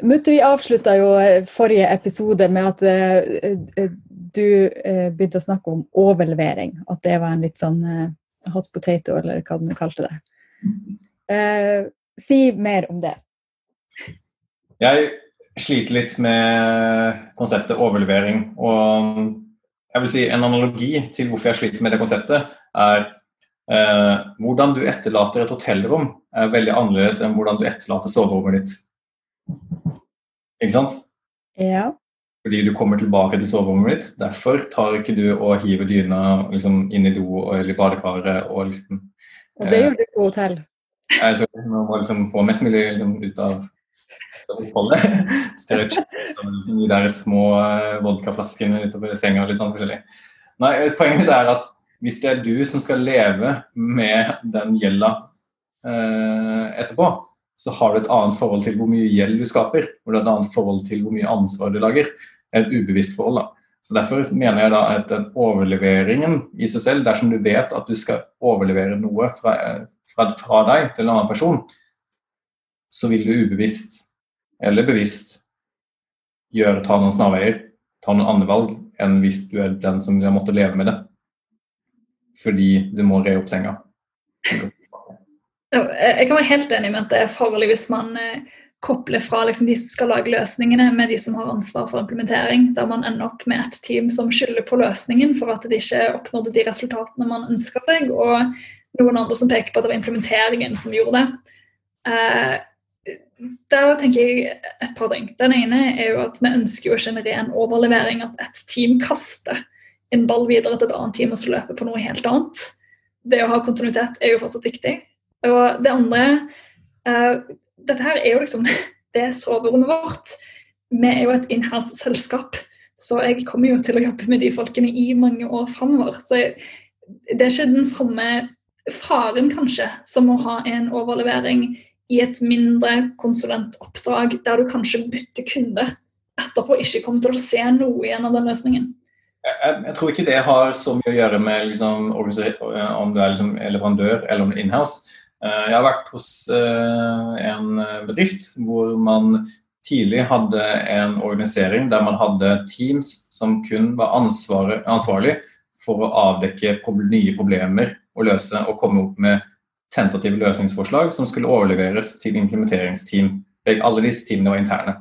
Mutte, vi avslutta jo eh, forrige episode med at uh, du uh, begynte å snakke om overlevering. At det var en litt sånn hot potato, eller hva du kalte det. si mer om det. Jeg sliter litt med konseptet overlevering. Og jeg vil si en analogi til hvorfor jeg sliter med det konseptet, er eh, hvordan du etterlater et hotellrom er veldig annerledes enn hvordan du etterlater soverommet ditt. Ikke sant? Ja. Fordi du kommer tilbake til soverommet ditt. Derfor tar ikke du og hiver dyna liksom, inn i do eller i badekaret. Og, liksom, og det gjør du på hotell? Jeg så må liksom få mest mulig liksom, ut av oppholdet. Liksom, de der små eh, vodkaflaskene utover senga. litt sånn forskjellig. Nei, Poenget mitt er at hvis det er du som skal leve med den gjelda eh, etterpå, så har du et annet forhold til hvor mye gjeld du skaper. Og det er et annet forhold til hvor mye ansvar du lager. Et ubevisst forhold. da. Så Derfor mener jeg da at den overleveringen i seg selv, dersom du vet at du skal overlevere noe fra, fra, fra deg til en annen person, så vil du ubevisst eller bevisst gjøre, ta noen snarveier, ta noen andre valg enn hvis du er den som har måttet leve med det. Fordi du må re opp senga. Jeg kan være helt enig med at det er farlig hvis man eh, kobler fra liksom, de som skal lage løsningene, med de som har ansvar for implementering, der man ender opp med et team som skylder på løsningen for at de ikke oppnådde de resultatene man ønska seg, og noen andre som peker på at det var implementeringen som gjorde det. Eh, der tenker jeg et par ting. Den ene er jo at vi ønsker jo ikke en ren overlevering. At et team kaster en ball videre til et annet team og så løper på noe helt annet. Det å ha kontinuitet er jo fortsatt viktig. Og det andre uh, Dette her er jo liksom det soverommet vårt. Vi er jo et inhouse-selskap, så jeg kommer jo til å jobbe med de folkene i mange år framover. Så jeg, det er ikke den samme faren, kanskje, som å ha en overlevering i et mindre konsulentoppdrag der du kanskje bytter kunde etterpå ikke kommer til å se noe igjen av den løsningen. Jeg, jeg, tror ikke det har så mye å gjøre med liksom, om du er liksom leverandør eller om du er inhouse. Eh, jeg har vært hos eh, en bedrift hvor man tidlig hadde en organisering der man hadde teams som kun var ansvarlig for å avdekke nye problemer og løse og komme opp med tentative løsningsforslag som skulle overleveres til implementeringsteam. Alle disse teamene var interne.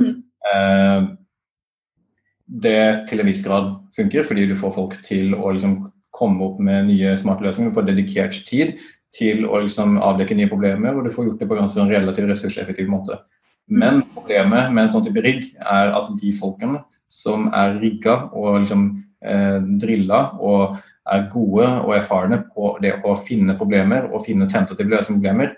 Mm. Eh, det til en viss grad funker, fordi du får folk til å liksom komme opp med nye smarte løsninger. Du får dedikert tid til å liksom avdekke nye problemer, og du får gjort det på en ganske relativt ressurseffektiv måte. Men problemet med en sånn type rigg er at de folkene som er rigga og liksom eh, drilla og er gode og erfarne på det å finne problemer og finne tentative løsningsproblemer,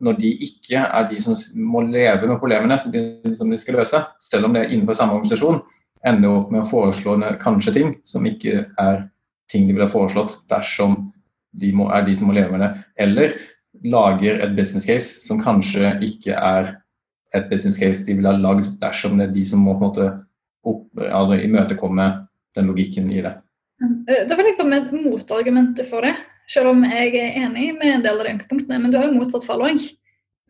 når de ikke er de som må leve med problemene som de, som de skal løse, selv om det er innenfor samme organisasjon, ender opp med å foreslå kanskje ting som ikke er ting de ville foreslått dersom de må, er de som må leve med det. Eller lager et business case som kanskje ikke er et business case de ville ha lagd dersom det er de som må på en måte opp, altså, imøtekomme den logikken i det. Eh, da vil jeg komme med motargumentet for det, selv om jeg er enig med en del av de punktene. Men du har jo motsatt fall òg.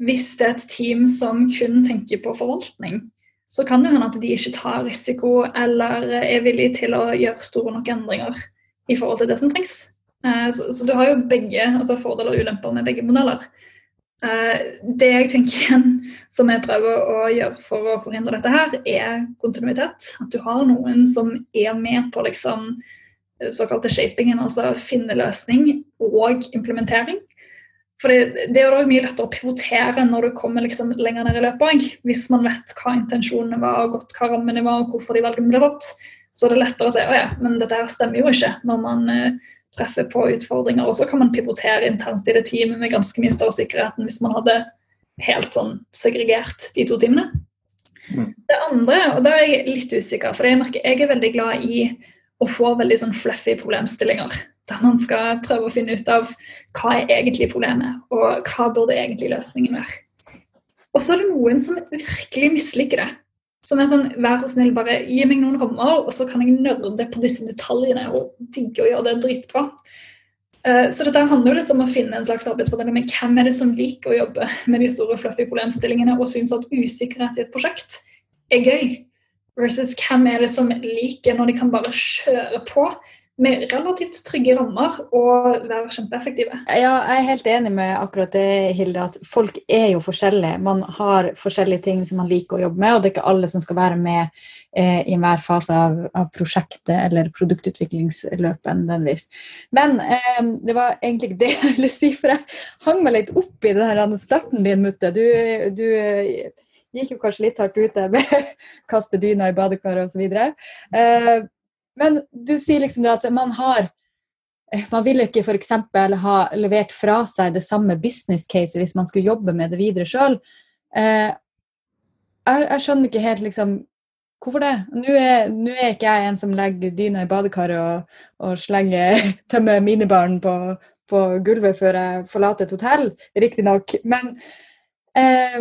Hvis det er et team som kun tenker på forvaltning, så kan det hende at de ikke tar risiko eller er villige til å gjøre store nok endringer i forhold til det som trengs. Eh, så, så, du har jo begge altså fordeler og ulemper med begge modeller. Eh, det jeg tenker igjen som jeg prøver å gjøre for å forhindre dette her, er kontinuitet. At du har noen som er med på liksom såkalte shapingen, altså finne løsning og implementering. For det, det er jo mye lettere å pivotere når du kommer liksom lenger ned i løpet. Hvis man vet hva intensjonene var, og godt hva rammene var, og hvorfor de valgene ble tatt, så er det lettere å si å ja, men dette her stemmer jo ikke, når man uh, treffer på utfordringer. Og så kan man pivotere internt i det teamet med ganske mye større sikkerhet enn hvis man hadde helt sånn segregert de to timene. Mm. Det andre, og da er jeg litt usikker, for jeg merker jeg er veldig glad i å få veldig sånn fluffy problemstillinger. Der man skal prøve å finne ut av hva er egentlig problemet, og hva burde egentlig løsningen være. Og så er det noen som virkelig misliker det. Som er sånn, vær så snill, bare gi meg noen rammer, og så kan jeg nørde på disse detaljene og digge å gjøre det dritbra. Eh, Så dette handler jo litt om å finne en slags arbeidsfordeling med hvem er det som liker å jobbe med de store fluffy problemstillingene og syns at usikkerhet i et prosjekt er gøy, versus hvem er det som liker når de kan bare kjøre på med relativt trygge rammer og være kjempeeffektive. Ja, jeg er helt enig med akkurat det, Hilde, at folk er jo forskjellige. Man har forskjellige ting som man liker å jobbe med, og det er ikke alle som skal være med eh, i enhver fase av, av, prosjektet eller produktutviklingsløpet nødvendigvis. Men eh, det var egentlig ikke det jeg ville si, for jeg hang meg litt opp i den starten din, Mutte. Du, du gikk jo kanskje litt hardt ut der med kaste dyna i badekaret osv. Men du sier liksom at man har man vil ikke f.eks. ha levert fra seg det samme business case hvis man skulle jobbe med det videre sjøl. Eh, jeg, jeg, skjønner ikke helt liksom Hvorfor det? Nå er, nå er ikke jeg en som legger dyna i badekaret og, og slenger tømmer minibaren på, på, gulvet før jeg forlater et hotell, riktignok. Men eh,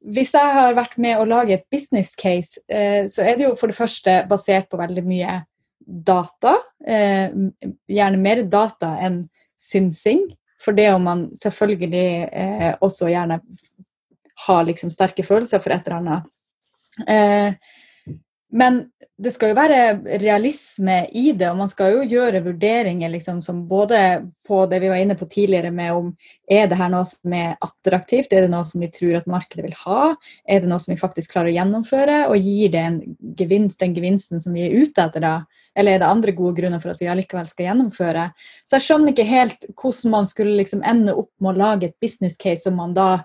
hvis jeg har vært med å lage et business case, eh, så er det jo for det første basert på veldig mye data. Eh, gjerne mer data enn synsing. For det om man selvfølgelig eh, også gjerne har liksom sterke følelser for et eller annet. Men det skal jo være realisme i det, og man skal jo gjøre vurderinger liksom, som både på det vi var inne på tidligere med om er det her noe som er attraktivt, er det noe som vi tror at markedet vil ha, er det noe som vi faktisk klarer å gjennomføre, og gir det en gevinst, den gevinsten som vi er ute etter da, eller er det andre gode grunner for at vi allikevel skal gjennomføre. Så jeg skjønner ikke helt hvordan man skulle liksom ende opp med å lage et business case som man da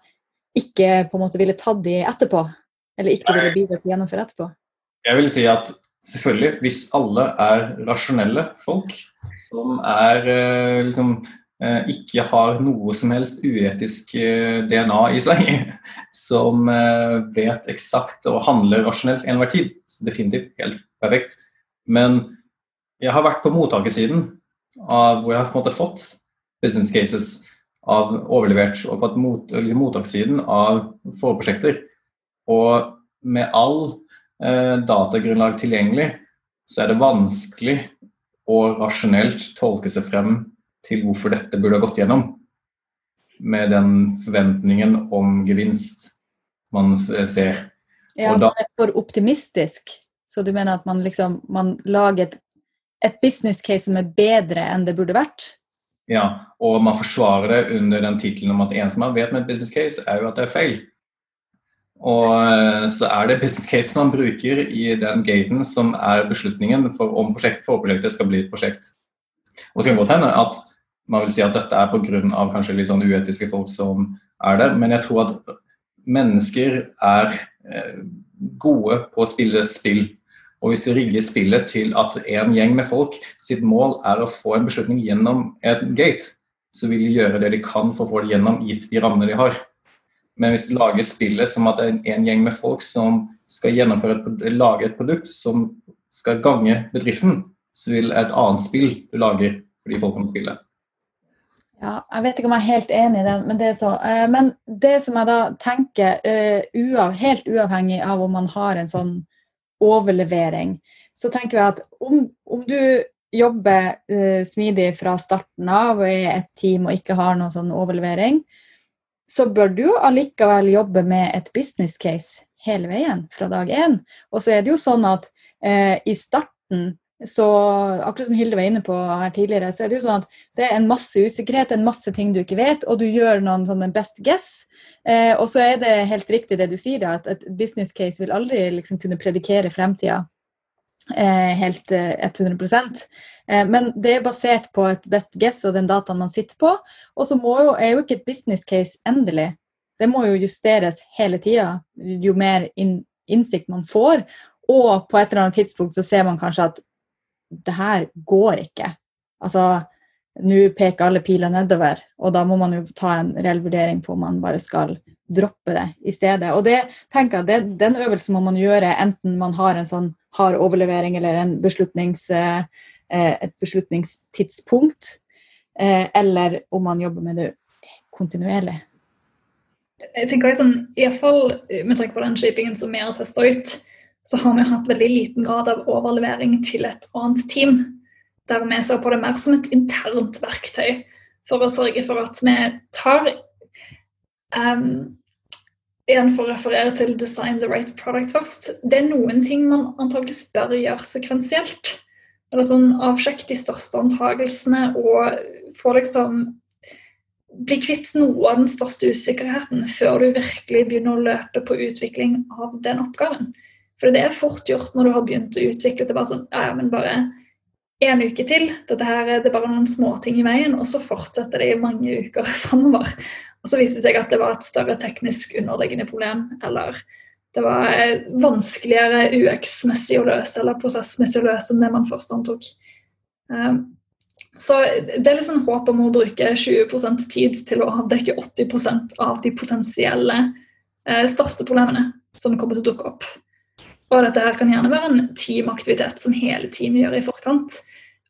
ikke på en måte ville tatt i etterpå, eller ikke ville bidra til å gjennomføre etterpå. Jeg vil si at selvfølgelig, hvis alle er rasjonelle folk som er eh, liksom eh, ikke har noe som helst uetisk eh, DNA i seg, som vet eksakt og handler rasjonelt enhver tid. Så definitivt helt perfekt. Men jeg har vært på mottakersiden hvor jeg har på en måte fått business cases av overlevert og fått mot, mottakssiden av forprosjekter. Og med all datagrunnlag tilgjengelig, så er det vanskelig å rasjonelt tolke seg frem til hvorfor dette burde ha gått gjennom. Med den forventningen om gevinst man ser. Ja, da, det er for optimistisk. Så du mener at man liksom man lager et, et business case som er bedre enn det burde vært? Ja, og man forsvarer det under den tittelen om at en som vet med et business case, er jo at det er feil. Og eh, så er det business case man bruker i den gaten som er beslutningen for om prosjekt, forprosjektet skal bli et prosjekt. Og så kan det godt hende at man vil si at dette er pga. kanskje litt sånn uetiske folk som er der, men jeg tror at mennesker er eh, gode på å spille spill. Og hvis du rigger spillet til at en gjeng med folk sitt mål er å få en beslutning gjennom en gate, så vil de gjøre det de kan for å få det gjennom gitt de rammene de har. Men hvis du lager spillet som at det er en gjeng med folk som skal et, lage et produkt som skal gange bedriften, så vil et annet spill du lager for de folkene spille. Ja, jeg vet ikke om jeg er helt enig i den, men det er så. Eh, men det som jeg da tenker, uh, helt uavhengig av om man har en sånn overlevering, så tenker jeg at om, om du jobber uh, smidig fra starten av og er et team og ikke har noen sånn overlevering, så bør du allikevel jobbe med et business case hele veien fra dag én. Og så er det jo sånn at eh, i starten så akkurat som Hilde var inne på her tidligere, så er det jo sånn at det er en masse usikkerhet, en masse ting du ikke vet, og du gjør noen sånne best guess. Eh, og så er det helt riktig det du sier, da, at et business case vil aldri liksom kunne predikere fremtida helt eh, 100 Eh, men det er basert på et best guess og den dataen man sitter på. Og så er jo ikke et business case endelig. Det må jo justeres hele tida jo mer innsikt man får. Og på et eller annet tidspunkt så ser man kanskje at det her går ikke. Altså, nå peker alle piler nedover, og da må man jo ta en reell vurdering på om man bare skal droppe det i stedet. Og det tenker jeg, det, Den øvelsen må man gjøre enten man har en sånn hard overlevering eller beslutnings, eh, Eh, et beslutningstidspunkt, eh, eller om man jobber med det kontinuerlig. Jeg tenker sånn, Iallfall med tanke på den shapingen som vi har testa ut, så har vi hatt veldig liten grad av overlevering til et annet team. der vi ser på det mer som et internt verktøy for å sørge for at vi tar um, Igjen for å referere til 'design the right product' først. Det er noen ting man antakelig bør gjøre sekvensielt. Eller sånn Avsjekk de største antakelsene og få liksom bli kvitt noe av den største usikkerheten før du virkelig begynner å løpe på utvikling av den oppgaven. For det er fort gjort når du har begynt å utvikle til bare sånn ja, men bare en uke til. Dette her, det er bare noen småting i veien, og så fortsetter det i mange uker framover. Og så viste det seg at det var et større teknisk underliggende problem, eller det var vanskeligere UX-messig å løse eller prosessmessig å løse enn det man først antok. Um, så det er liksom håp om å bruke 20% tid til å avdekke 80% av de potensielle eh, største problemene som kommer til å dukke opp. Og dette her kan gjerne være en teamaktivitet som hele teamet gjør i forkant.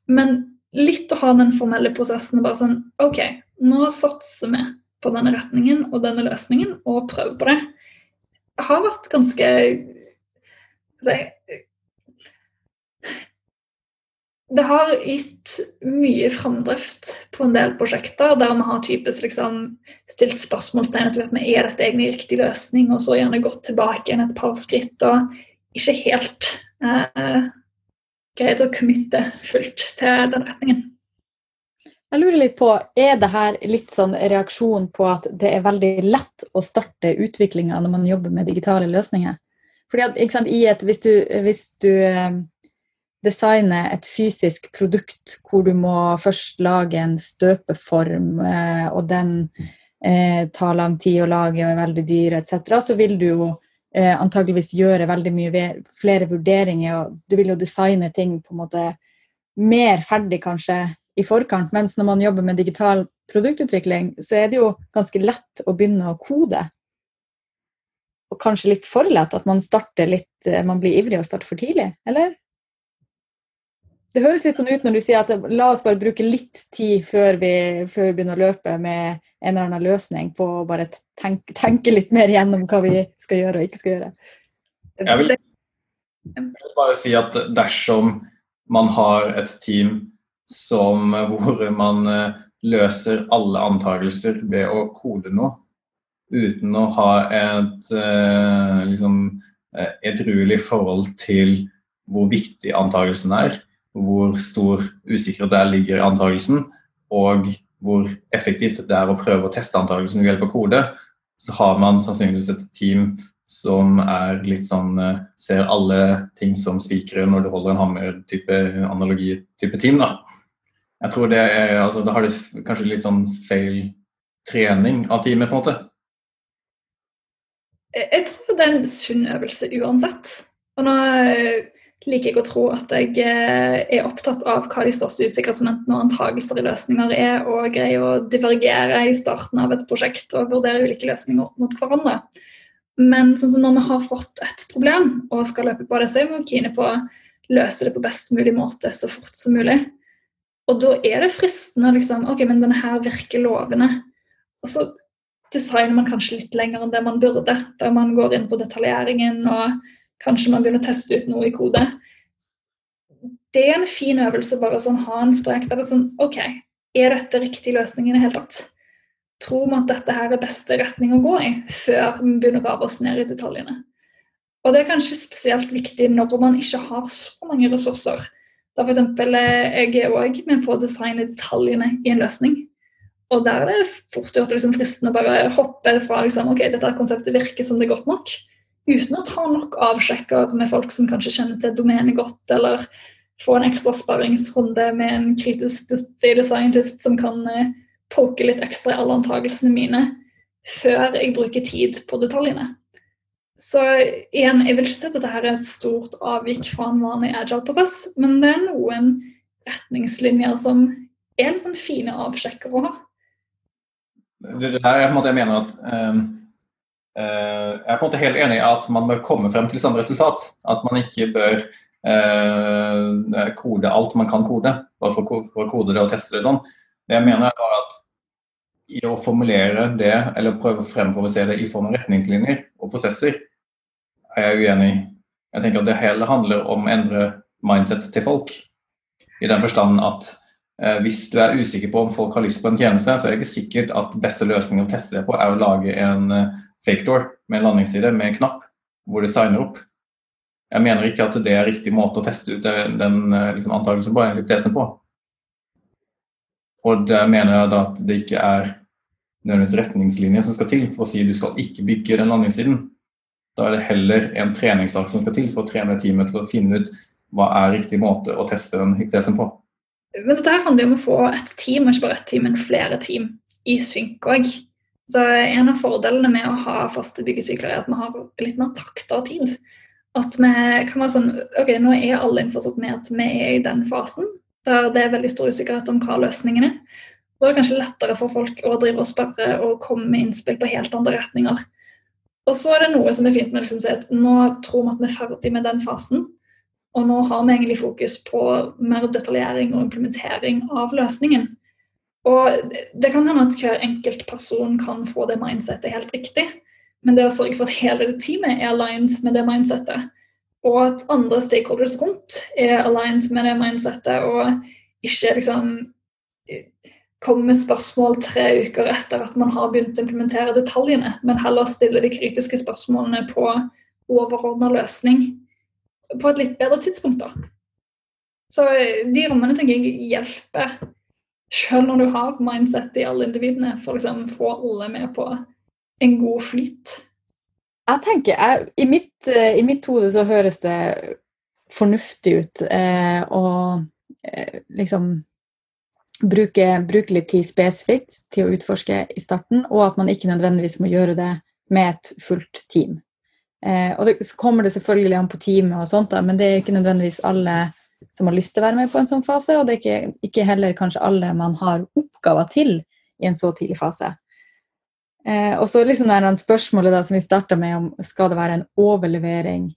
Men litt å ha den formelle prosessen og bare sånn OK, nå satser vi på denne retningen og denne løsningen, og prøver på det. Det har vært ganske si, Det har gitt mye framdrift på en del prosjekter der vi har typisk liksom stilt spørsmålstegn til at vi er dette egentlig riktig løsning, og så gjerne gått tilbake igjen et par skritt og ikke helt eh, greid å committe fullt til den retningen. Jeg lurer litt på, Er det her litt sånn reaksjon på at det er veldig lett å starte utviklinga når man jobber med digitale løsninger? Fordi at, sant, et, Hvis du, hvis du eh, designer et fysisk produkt hvor du må først lage en støpeform, eh, og den eh, tar lang tid å lage og er veldig dyr etc., så vil du jo eh, antageligvis gjøre veldig mye flere vurderinger. og Du vil jo designe ting på en måte mer ferdig kanskje i forkant. Mens når man jobber med digital produktutvikling, så er det jo ganske lett å begynne å kode. Og kanskje litt for lett at man starter litt eh, Man blir ivrig og starter for tidlig, eller? Det høres litt sånn ut når du sier at la oss bare bruke litt tid før vi, før vi begynner å løpe med en eller annen løsning på å bare tenke, tenke, litt mer gjennom hva vi skal gjøre og ikke skal gjøre. Jeg vil, jeg vil bare si at dersom man har et team som, hvor man eh, løser alle antakelser ved å kode noe, uten å ha et eh, liksom, eh, edruelig forhold til hvor viktig antakelsen er, hvor stor usikkerhet der ligger i antakelsen, og hvor effektivt det er å prøve å teste antakelsen ved hjelp av kode, så har man sannsynligvis et team som er litt sånn eh, Ser alle ting som spikere når du holder en hammer-type analogi-type team. da. Jeg tror det er, altså Da har du kanskje litt sånn feil trening av teamet, på en måte. Jeg tror det er en sunn øvelse uansett. Og nå liker jeg å tro at jeg eh, er opptatt av hva de største usikkerhetsmomentene og antagelser i løsninger er, og greier å divergere i starten av et prosjekt og vurdere ulike løsninger opp mot hverandre. Men sånn som når vi har fått et problem og skal løpe på det, så er vi kine på å løse det på best mulig måte så fort som mulig. Og da er det fristende liksom OK, men denne her virker lovende. Og så designer man kanskje litt lenger enn det man burde, der man går inn på detaljeringen og Kanskje man begynner å teste ut noe i kode. Det er en fin øvelse, bare sånn ha en strek der det er sånn OK, er dette riktig løsning i det hele tatt? Tror vi at dette her er beste retning å gå i, før vi begynner å grave oss ned i detaljene? Og det er kanskje spesielt viktig når man ikke har så mange ressurser. Da f.eks. Eh, jeg er òg med på å designe detaljene i en løsning. Og der er det fort gjort liksom fristende å bare hoppe fra liksom, ok, dette konseptet virker som det er godt nok, uten å ta nok avsjekker med folk som kanskje kjenner til domenet godt, eller få en ekstra sparringsrunde med en kritisk data scientist som kan eh, poke litt ekstra i alle antakelsene mine, før jeg bruker tid på detaljene. Så igjen, jeg vil ikke si at dette er et stort avvik fra en vanlig agile-prosess, men det er noen retningslinjer som er en sånn fine avsjekker å ha. Det, er på en måte jeg mener at um jeg er på en måte helt enig i at man bør komme frem til samme resultat. At man ikke bør eh, kode alt man kan kode, bare for å kode det og teste det sånn. Det jeg mener er at i å formulere det, eller prøve å fremprovosere det i form av retningslinjer og prosesser, er jeg uenig i. Jeg tenker at det heller handler om å endre mindset til folk. I den forstand at eh, hvis du er usikker på om folk har lyst på en tjeneste, så er det ikke sikkert at beste løsning å teste det på er å lage en eh, fake door med landingsside med en knapp hvor du signer opp. Jeg mener ikke at det er riktig måte å teste ut den, eh, liksom, antakelsen på, eller hypotesen på. Og der mener jeg da at det ikke er nødvendigvis retningslinjer som skal til for å si du skal ikke bygge den landingssiden. Da er det heller en treningssak som skal til for å trene teamet til å finne ut hva er riktig måte å teste den hypotesen på. Men dette handler jo om å få et team, og ikke bare ett team, men flere team i synk òg. Så En av fordelene med å ha faste byggesykler er at vi har litt mer takt og tid. At vi kan være sånn Ok, nå er alle innforstått med at vi er i den fasen der det er veldig stor usikkerhet om hva løsningen er. Da er det kanskje lettere for folk å drive og spørre og komme med innspill på helt andre retninger. Og så er det noe som er fint med liksom å si at nå tror vi at vi er ferdig med den fasen. Og nå har vi egentlig fokus på mer detaljering og implementering av løsningen. Og Det kan hende at hver enkelt person kan få det mindsettet helt riktig. Men det å sørge for at hele teamet er aligned med det mindsettet, og at andre stakeholders rundt er aligned med det mindsettet, og ikke liksom komme med spørsmål tre uker etter at man har begynt å implementere detaljene, men heller stille de kritiske spørsmålene på overordna løsning på et litt bedre tidspunkt. da. Så eh, de rommene tenker jeg hjelper, selv når du har mindset i alle individene, for liksom få alle med på en god flyt. Jeg tenker, jeg, i, mitt, eh, I mitt hode så høres det fornuftig ut eh, å eh, liksom bruke, bruke, litt tid spesifikt til å utforske i starten, og at man ikke nødvendigvis må gjøre det med et fullt team. Eh, og det, så kommer det selvfølgelig an på teamet, og sånt da, men det er ikke nødvendigvis alle som har lyst til å være med på en sånn fase, og det er ikke, ikke heller kanskje alle man har oppgaver til i en så tidlig fase. Eh, og så liksom det spørsmålet da, som vi starta med om skal det være en overlevering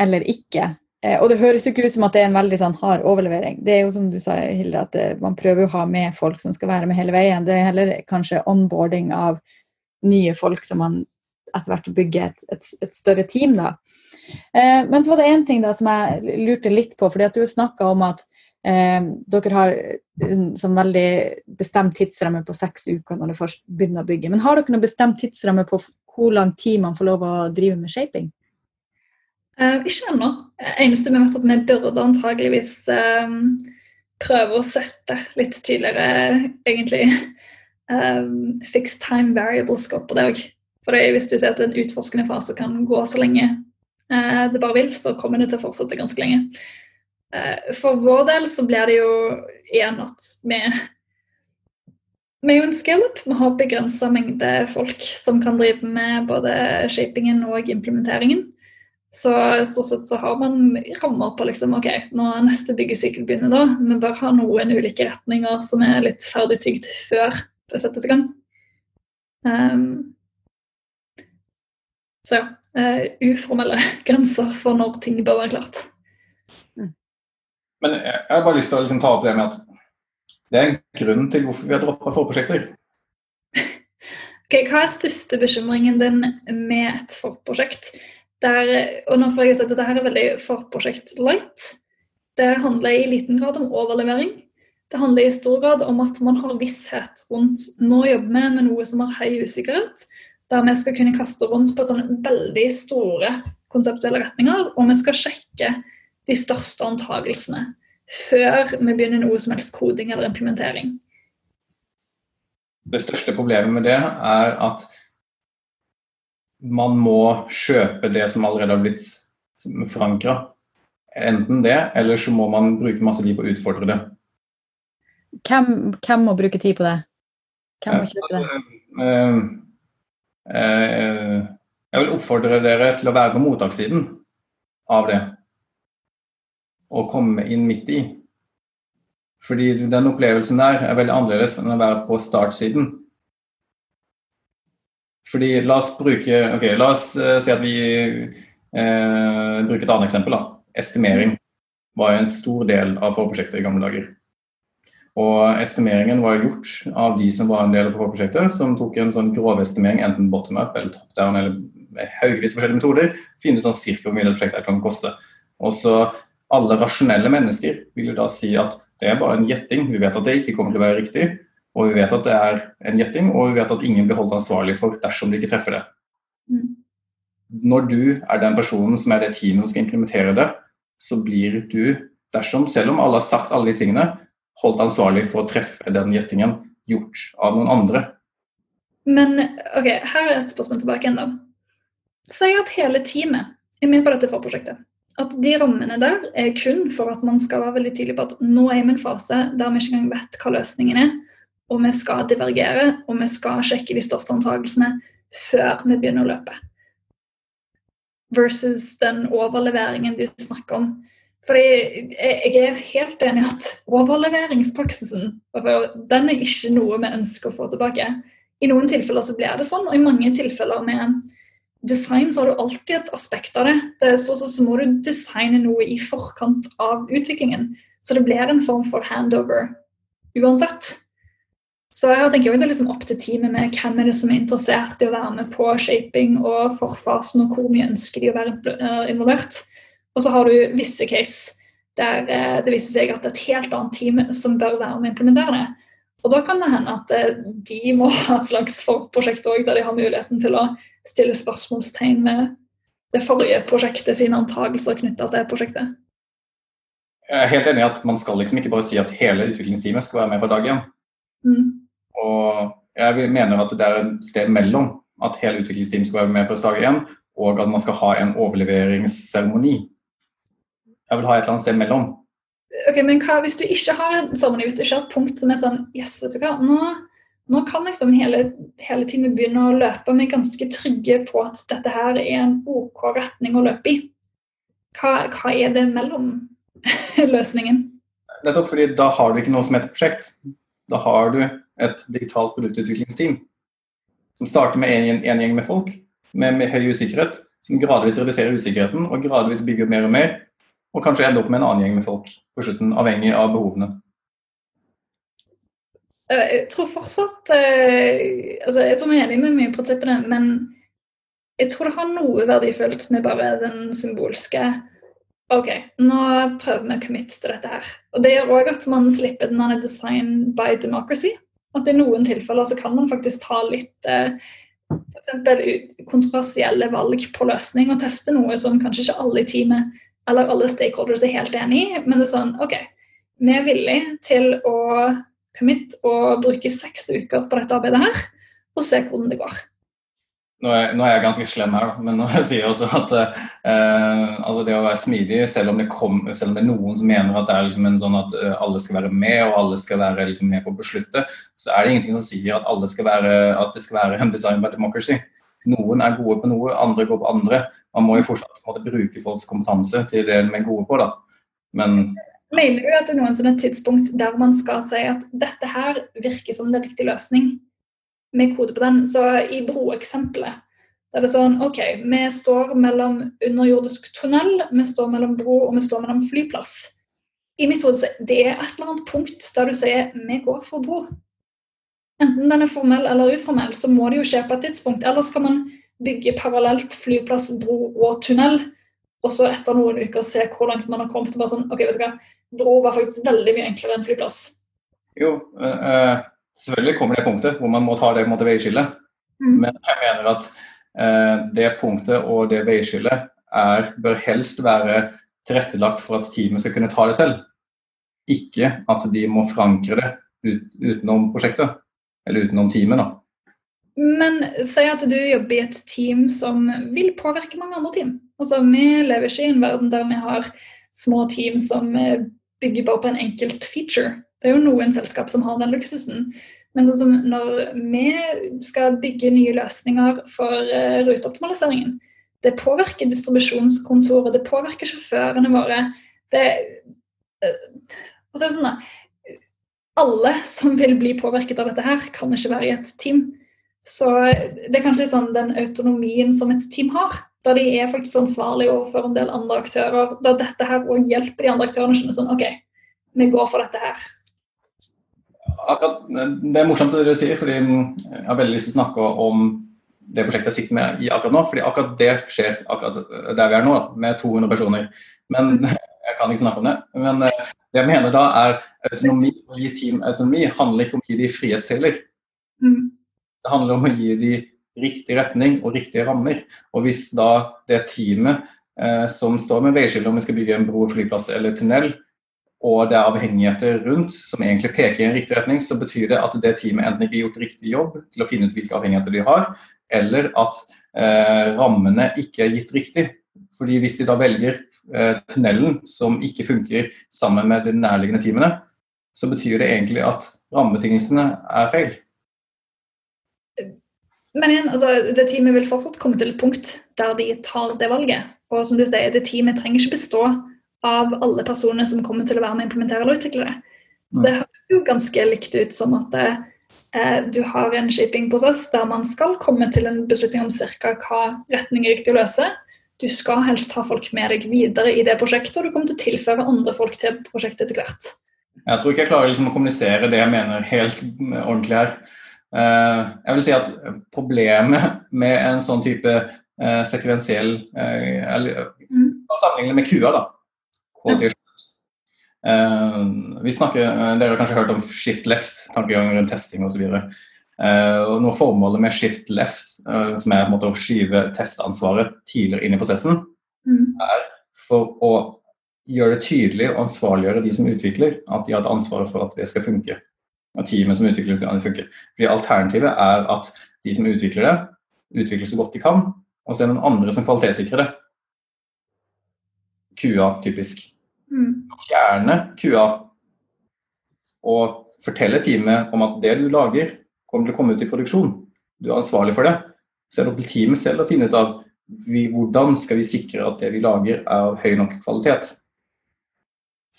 eller ikke. Eh, og det høres jo ikke ut som at det er en veldig sånn hard overlevering. Det er jo som du sa, Hilde, at eh, man prøver å ha med folk som skal være med hele veien. Det er heller kanskje onboarding av nye folk som man etter hvert bygger et, et, et, større team. da. Eh, men så var det én ting da som jeg lurte litt på, fordi at du snakka om at eh, dere har en sånn veldig bestemt tidsramme på seks uker når du først begynner å bygge. Men har dere noen bestemt tidsramme på hvor lang tid man får lov å drive med shaping? Uh, ikke ennå. Eneste vi vet at vi burde antageligvis um, prøve å sette litt tydeligere egentlig um, fixed time variable scope på det òg. For hvis du ser at en utforskende fase kan gå så lenge det bare vil, så kommer det til å fortsette ganske lenge. Eh, for vår del så blir det jo igjen at vi vi er jo en scale-up. Vi har begrensa mengde folk som kan drive med både shapingen og implementeringen. Så stort sett så har man rammer på liksom, ok, nå er neste byggesykkel begynner da. Vi bør ha noen ulike retninger som er litt ferdig tygd før det settes i gang. Um, så ja, uh, uformelle grenser for når ting bør være klart. Mm. Men jeg har bare lyst til å liksom ta opp det med at det er en grunn til hvorfor vi har droppa forprosjekter. okay, hva er største bekymringen din med et forprosjekt? Der, og nå får jeg si at dette her er veldig forprosjekt light. Det handler i liten grad om overlevering. Det handler i stor grad om at man har visshet rundt nå jobber vi med noe som har høy usikkerhet der vi skal kunne kaste rundt på sånne veldig store konseptuelle retninger, og vi skal sjekke de største antagelsene før vi begynner noe som helst koding eller implementering. Det største problemet med det er at man må kjøpe det som allerede har blitt forankra. Enten det, eller så må man bruke masse tid på å utfordre det. Hvem, hvem må bruke tid på det? Hvem må kjøpe det? Eh, jeg vil oppfordre dere til å være på mottakssiden av det. Og komme inn midt i. Fordi den opplevelsen der er veldig annerledes enn å være på startsiden. Fordi la oss bruke ok, la oss uh, si at vi uh, bruker et annet eksempel. da. Estimering var en stor del av forprosjektet i gamle dager. Og estimeringen var gjort av de som var en del av prosjektet, som tok en sånn grovestimering, enten bottom up eller top down eller med haugevis forskjellige metoder, finne ut sånn cirka hvor mye det prosjektet kan koste. Og så alle rasjonelle mennesker vil jo da si at det er bare en gjetting. Vi vet at det ikke kommer til å være riktig, og vi vet at det er en gjetting, og vi vet at ingen blir holdt ansvarlig for dersom de ikke treffer det. Mm. Når du er den personen som er det teamet som skal implementere det, så blir du, dersom, selv om alle har sagt alle de tingene, holdt ansvarlig for å treffe den gjettingen gjort av noen andre. Men ok, her er et spørsmål tilbake igjen, da. Si at hele teamet er med på dette forprosjektet. At de rammene der er kun for at man skal være veldig tydelig på at nå er vi i en fase der vi ikke engang vet hva løsningen er, og vi skal divergere, og vi skal sjekke de største antakelsene før vi begynner å løpe. Versus den overleveringen du snakker om. Fordi jeg er helt enig i at overleveringspraksisen den er ikke noe vi ønsker å få tilbake. I noen tilfeller så blir det sånn, og i mange tilfeller med design så har du alltid et aspekt av det. det så, så, så må du designe noe i forkant av utviklingen. Så det blir en form for handover uansett. Så jeg tenker jo det er liksom opp til teamet med hvem er det som er interessert i å være med på shaping og forfasen, og hvor mye ønsker de å være eh, involvert. Og så har du visse case der eh, det viser seg at det er et helt annet team som bør være med å implementere det. Og da kan det hende at eh, de må ha et slags forprosjekt òg, der de har muligheten til å stille spørsmålstegn med det forrige prosjektet sine antakelser knytta til prosjektet. Jeg er helt enig i at man skal liksom ikke bare si at hele utviklingsteamet skal være med fra dag én. Mm. Og jeg mener at det er et sted mellom at hele utviklingsteamet skal være med fra dag én, og at man skal ha en overleveringsseremoni. Jeg vil ha et eller annet sted mellom. Ok, Men hva, hvis du ikke har en seremoni, hvis du ikke har et punkt som er sånn Yes, vet du hva, nå nå kan liksom hele, hele teamet begynne å løpe. Er ganske trygge på at dette her er en OK retning å løpe i. Hva, hva er det mellom løsningen? Nettopp fordi da har du ikke noe som heter prosjekt. Da har du et digitalt produktutviklingsteam som starter med en, en gjeng med folk med, med, høy usikkerhet, som gradvis reduserer usikkerheten og gradvis bygger mer og mer, og kanskje ende opp med en annen gjeng med folk på slutten, avhengig av behovene. Eh, jeg tror fortsatt eh, altså Jeg tror vi er enige med mye av prinsippene, men jeg tror det har noe verdifullt med bare den symbolske OK, nå prøver vi å committe til dette her. Og Det gjør òg at man slipper den design by democracy. At i noen tilfeller så kan man faktisk ta litt eh, f.eks. kontroversielle valg på løsning og teste noe som kanskje ikke alle i teamet eller alle stakeholders er helt enig i, men det er sånn OK, vi er villige til å commit og bruke seks uker på dette arbeidet her, og se hvordan det går. Nå er, nå er, jeg ganske slem her, men nå sier jeg også at eh, altså det å være smidig, selv om, kom, selv om, det er noen som mener at det er liksom en sånn at uh, alle skal være med og alle skal være liksom med på å beslutte, så er det ingenting som sier at, alle skal være, at det skal være en design by democracy. Noen er gode på noe, andre går på andre. Man må jo fortsatt måtte, bruke folks kompetanse til det de er gode på. da. Men Mener du at det er noen sånne tidspunkt der man skal si at dette her virker som den riktige løsning, med kode på den? Så i broeksempelet er det sånn OK, vi står mellom underjordisk tunnel, vi står mellom bro og vi står mellom flyplass. I mitt hode det et eller annet punkt der du sier vi går for bro. Enten den er formell eller uformell, så må det jo skje på et tidspunkt. Ellers kan man bygge parallelt flyplass, bro og tunnel? Og så etter noen uker se hvor langt man har kommet. og bare sånn, ok, vet du hva, Bro var faktisk veldig mye enklere enn flyplass. Jo, øh, selvfølgelig kommer det punktet hvor man må ta det på veiskillet. Mm. Men jeg mener at øh, det punktet og det veiskillet er, bør helst være tilrettelagt for at teamet skal kunne ta det selv. Ikke at de må forankre det ut, utenom prosjektet, eller utenom teamet. da. Men si at du jobber i et team som vil påvirke mange andre team. Altså, Vi lever ikke i en verden der vi har små team som eh, bygger bare på en enkelt feature. Det er jo noen selskap som har den luksusen. Men sånn som når vi skal bygge nye løsninger for uh, ruteoptimaliseringen, det påvirker distribusjonskontoret, det påvirker sjåførene våre. Det, uh, og så er det sånn da, Alle som vil bli påvirket av dette her, kan ikke være i et team. Så det er kanskje litt sånn den autonomien som et team har. Da de er faktisk ansvarlige overfor en del andre aktører. Da dette her òg hjelper de andre aktørene å skjønne sånn OK, vi går for dette her. Akkurat, det er morsomt det dere sier, fordi jeg har veldig lyst til å snakke om det prosjektet jeg sitter med i akkurat nå. fordi akkurat det skjer akkurat der vi er nå, med 200 personer. Men jeg kan ikke snakke om det. Men uh, det jeg mener da er autonomi, å gi team autonomi handler ikke om å gi de frihetstiller. Mm. Det handler om å gi de riktig retning og riktige rammer. Og hvis da det teamet uh, som står med veiskille om vi skal bygge en bro, flyplass eller tunnel, og det er avhengigheter rundt som egentlig peker i en riktig retning, så betyr det at det teamet enten ikke har gjort riktig jobb til å finne ut hvilke avhengigheter de har, eller at eh, rammene ikke er gitt riktig. Fordi Hvis de da velger eh, tunnelen som ikke funker sammen med de nærliggende teamene, så betyr det egentlig at rammebetingelsene er feil. Men igjen, altså, det teamet vil fortsatt komme til et punkt der de tar det valget. Og som du sier, det teamet trenger ikke bestå av alle personer som kommer til å være med å implementere eller utvikle det. Så det høres jo ganske likt ut som at eh, du har en shippingprosess der man skal komme til en beslutning om ca. hva retning er riktig å løse. Du skal helst ha folk med deg videre i det prosjektet, og du kommer til å tilføre andre folk til prosjektet etter hvert. Jeg tror ikke jeg klarer liksom å kommunisere det jeg mener helt ordentlig her. Eh, jeg vil si at Problemet med en sånn type eh, sekvensiell uh, eller, mm. Sammenlignet med kua, da, Uh, vi snakker, Dere har kanskje hørt om shift left, tankegang rundt testing osv. Uh, og noe Formålet med shift left, uh, som er måte, å skyve testansvaret tidligere inn i prosessen, mm. er for å gjøre det tydelig og ansvarliggjøre de som utvikler, at de har et ansvar for at det skal funke. Og teamet som utvikler skal funke. Fordi Alternativet er at de som utvikler det, utvikler så godt de kan, og så er det noen andre som kvalitetssikrer det. QA, typisk. Mm. Fjerne QA og fortelle teamet om at det du lager, kommer til å komme ut i produksjon. Du er ansvarlig for det. Så er det opp til teamet selv å finne ut av vi, hvordan skal vi sikre at det vi lager, er av høy nok kvalitet.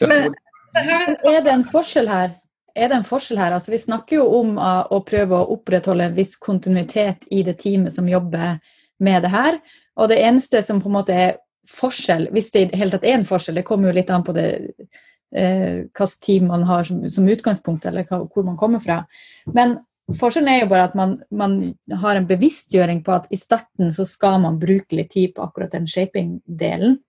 Men, er det en forskjell her? Er det en forskjell her? Altså, vi snakker jo om uh, å prøve å opprettholde en viss kontinuitet i det teamet som jobber med det her. Og det eneste som på en måte er forskjell, hvis det i det hele tatt er en forskjell, det kommer jo litt an på det eh, hvilket team man har som, som utgangspunkt, eller hva, hvor man kommer fra. Men forskjellen er jo bare at man, man, har en bevisstgjøring på at i starten så skal man bruke litt tid på akkurat den shaping-delen.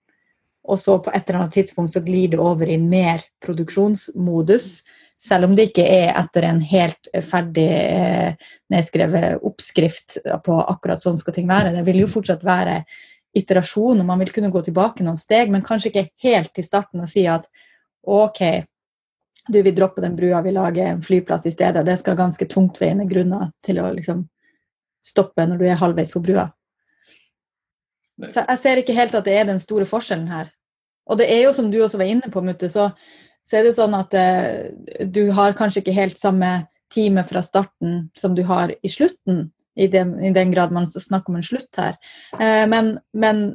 Og så på et eller annet tidspunkt så glir det over i mer produksjonsmodus. Selv om det ikke er etter en helt ferdig eh, nedskrevet oppskrift på akkurat sånn skal ting være. Det vil jo fortsatt være iterasjon, og man vil kunne gå tilbake noen steg, men kanskje ikke helt til starten og si at OK, du vi dropper den brua, vi lager en flyplass i stedet. Det skal ganske tungtveiende grunner til å liksom stoppe når du er halvveis på brua. Så jeg ser ikke helt at det er den store forskjellen her. Og det er jo som du også var inne på, Mutte, så, så er det sånn at eh, du har kanskje ikke helt samme time fra starten som du har i slutten i den, i den grad man snakker om en slutt her. Eh, men, men,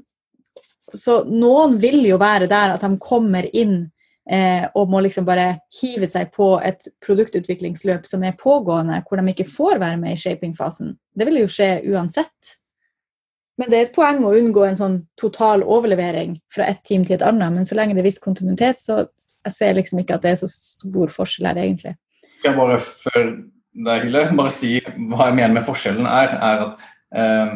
så noen vil jo være der at de kommer inn eh, og må liksom bare hive seg på et produktutviklingsløp som er pågående, hvor de ikke får være med i shaping-fasen. Det vil jo skje uansett. Men det er et poeng å unngå en sånn total overlevering fra et team til et annet. Men så lenge det er viss kontinuitet, så jeg ser liksom ikke at det er så stor forskjell her, egentlig. Jeg bare før deg, Hille, bare si hva jeg mener med forskjellen er. er at eh,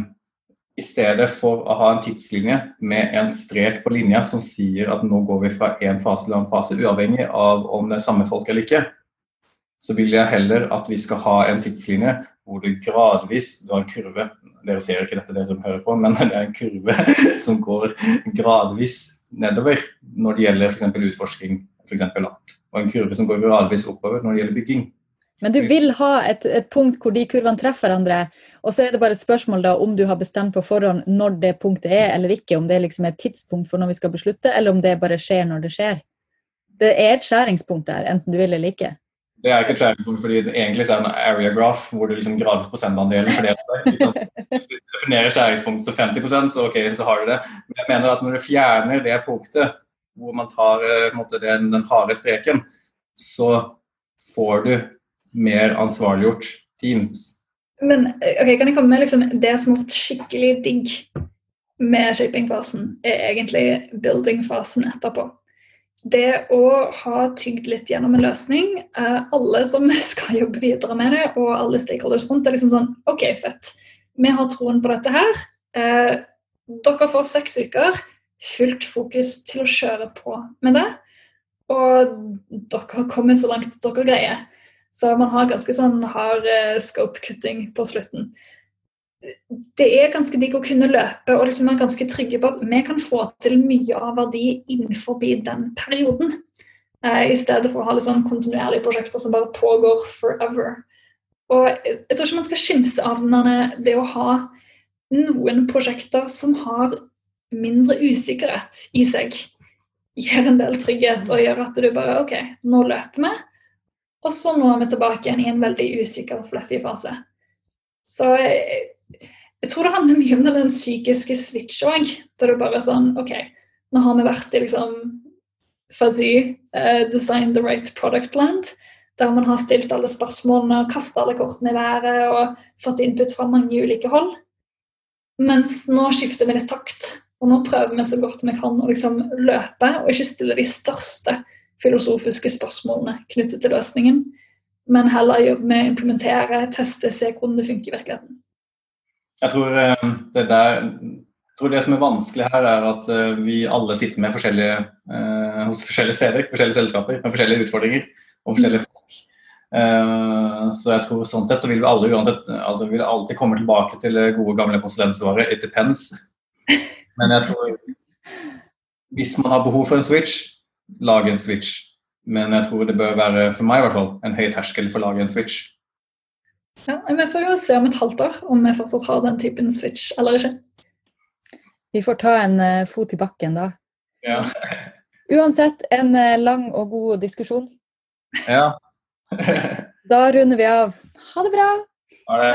I stedet for å ha en tidslinje med en strek på linja som sier at nå går vi fra én fase til en annen fase, uavhengig av om det er samme folk eller ikke, så vil jeg heller at vi skal ha en tidslinje hvor du gradvis Du har en kurve. Dere ser ikke dette, dere som hører på, men det er en kurve som går gradvis nedover når det gjelder f.eks. utforsking. For eksempel, og en kurve som går gradvis oppover når det gjelder bygging. Men du vil ha et, et, punkt hvor de kurvene treffer hverandre, og så er det bare et spørsmål da om du har bestemt på forhånd når det punktet er eller ikke, om det liksom er et tidspunkt for når vi skal beslutte, eller om det bare skjer når det skjer. Det er et skjæringspunkt der, enten du vil eller ikke. Det er ikke et skjæringspunkt, fordi det egentlig er en area graph hvor det liksom gradvis prosentandelen fordeler. Hvis du definerer skjæringspunktet som 50% så ok, så har du det. Men jeg mener at når du fjerner det punktet hvor man tar eh, måte, den, den harde streken, så får du mer ansvarliggjort teams. Men ok, kan jeg komme med liksom, det som har vært skikkelig digg med shaping-fasen, er egentlig building-fasen etterpå. Det å ha tygd litt gjennom en løsning, eh, alle som skal jobbe videre med det, og alle stakeholders rundt, er liksom sånn OK, fett. Vi har troen på dette her. Eh, dere får seks uker. fullt fokus til å kjøre på med det. Og dere har kommet så langt dere greier. Så man har ganske sånn hard uh, scope-cutting på slutten. Det er ganske digg å kunne løpe og liksom være ganske trygge på at vi kan få til mye av verdi innenfor den perioden. Uh, I stedet for å ha litt sånn kontinuerlige prosjekter som bare pågår forever. Og jeg tror ikke man skal skimse av det å ha noen prosjekter som har mindre usikkerhet i seg. Gir en del trygghet og gjør at du bare OK, nå løper vi. Og så nå er vi tilbake igjen i en veldig usikker, og fluffy fase. Så jeg, jeg tror det handler mye om den psykiske switch òg. Der du bare er sånn OK, nå har vi vært i liksom fuzzy, uh, design the right product land der man har stilt alle spørsmålene og kasta alle kortene i været og fått input fra mange ulike hold. Mens nå skifter vi litt takt, og nå prøver vi så godt vi kan å liksom løpe og ikke stille de største filosofiske spørsmålene knyttet til løsningen, men heller jobbe med å implementere, teste, se hvordan det funker i virkeligheten. Jeg tror eh, det, der, jeg tror det som er vanskelig her, er at eh, vi alle sitter med forskjellige, eh, hos forskjellige steder, forskjellige selskaper, med forskjellige utfordringer og forskjellige Uh, så jeg tror sånn sett så vil vi alle uansett altså vi vil alltid komme tilbake til gode, gamle konsulentsvaret 'it depends'. Men jeg tror hvis man har behov for en switch, lag en switch. Men jeg tror det bør være, for meg i hvert fall, en høy terskel for å lage en switch. Ja, Vi får jo se om et halvt år om vi fortsatt har den typen switch eller ikke. Vi får ta en uh, fot i bakken da. Ja. Uansett, en uh, lang og god diskusjon. Ja. da runder vi av. Ha det bra! Ha det.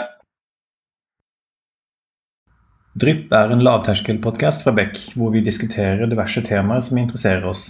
Drypp er en lavterskelpodkast fra Beck, hvor vi diskuterer diverse temaer som interesserer oss.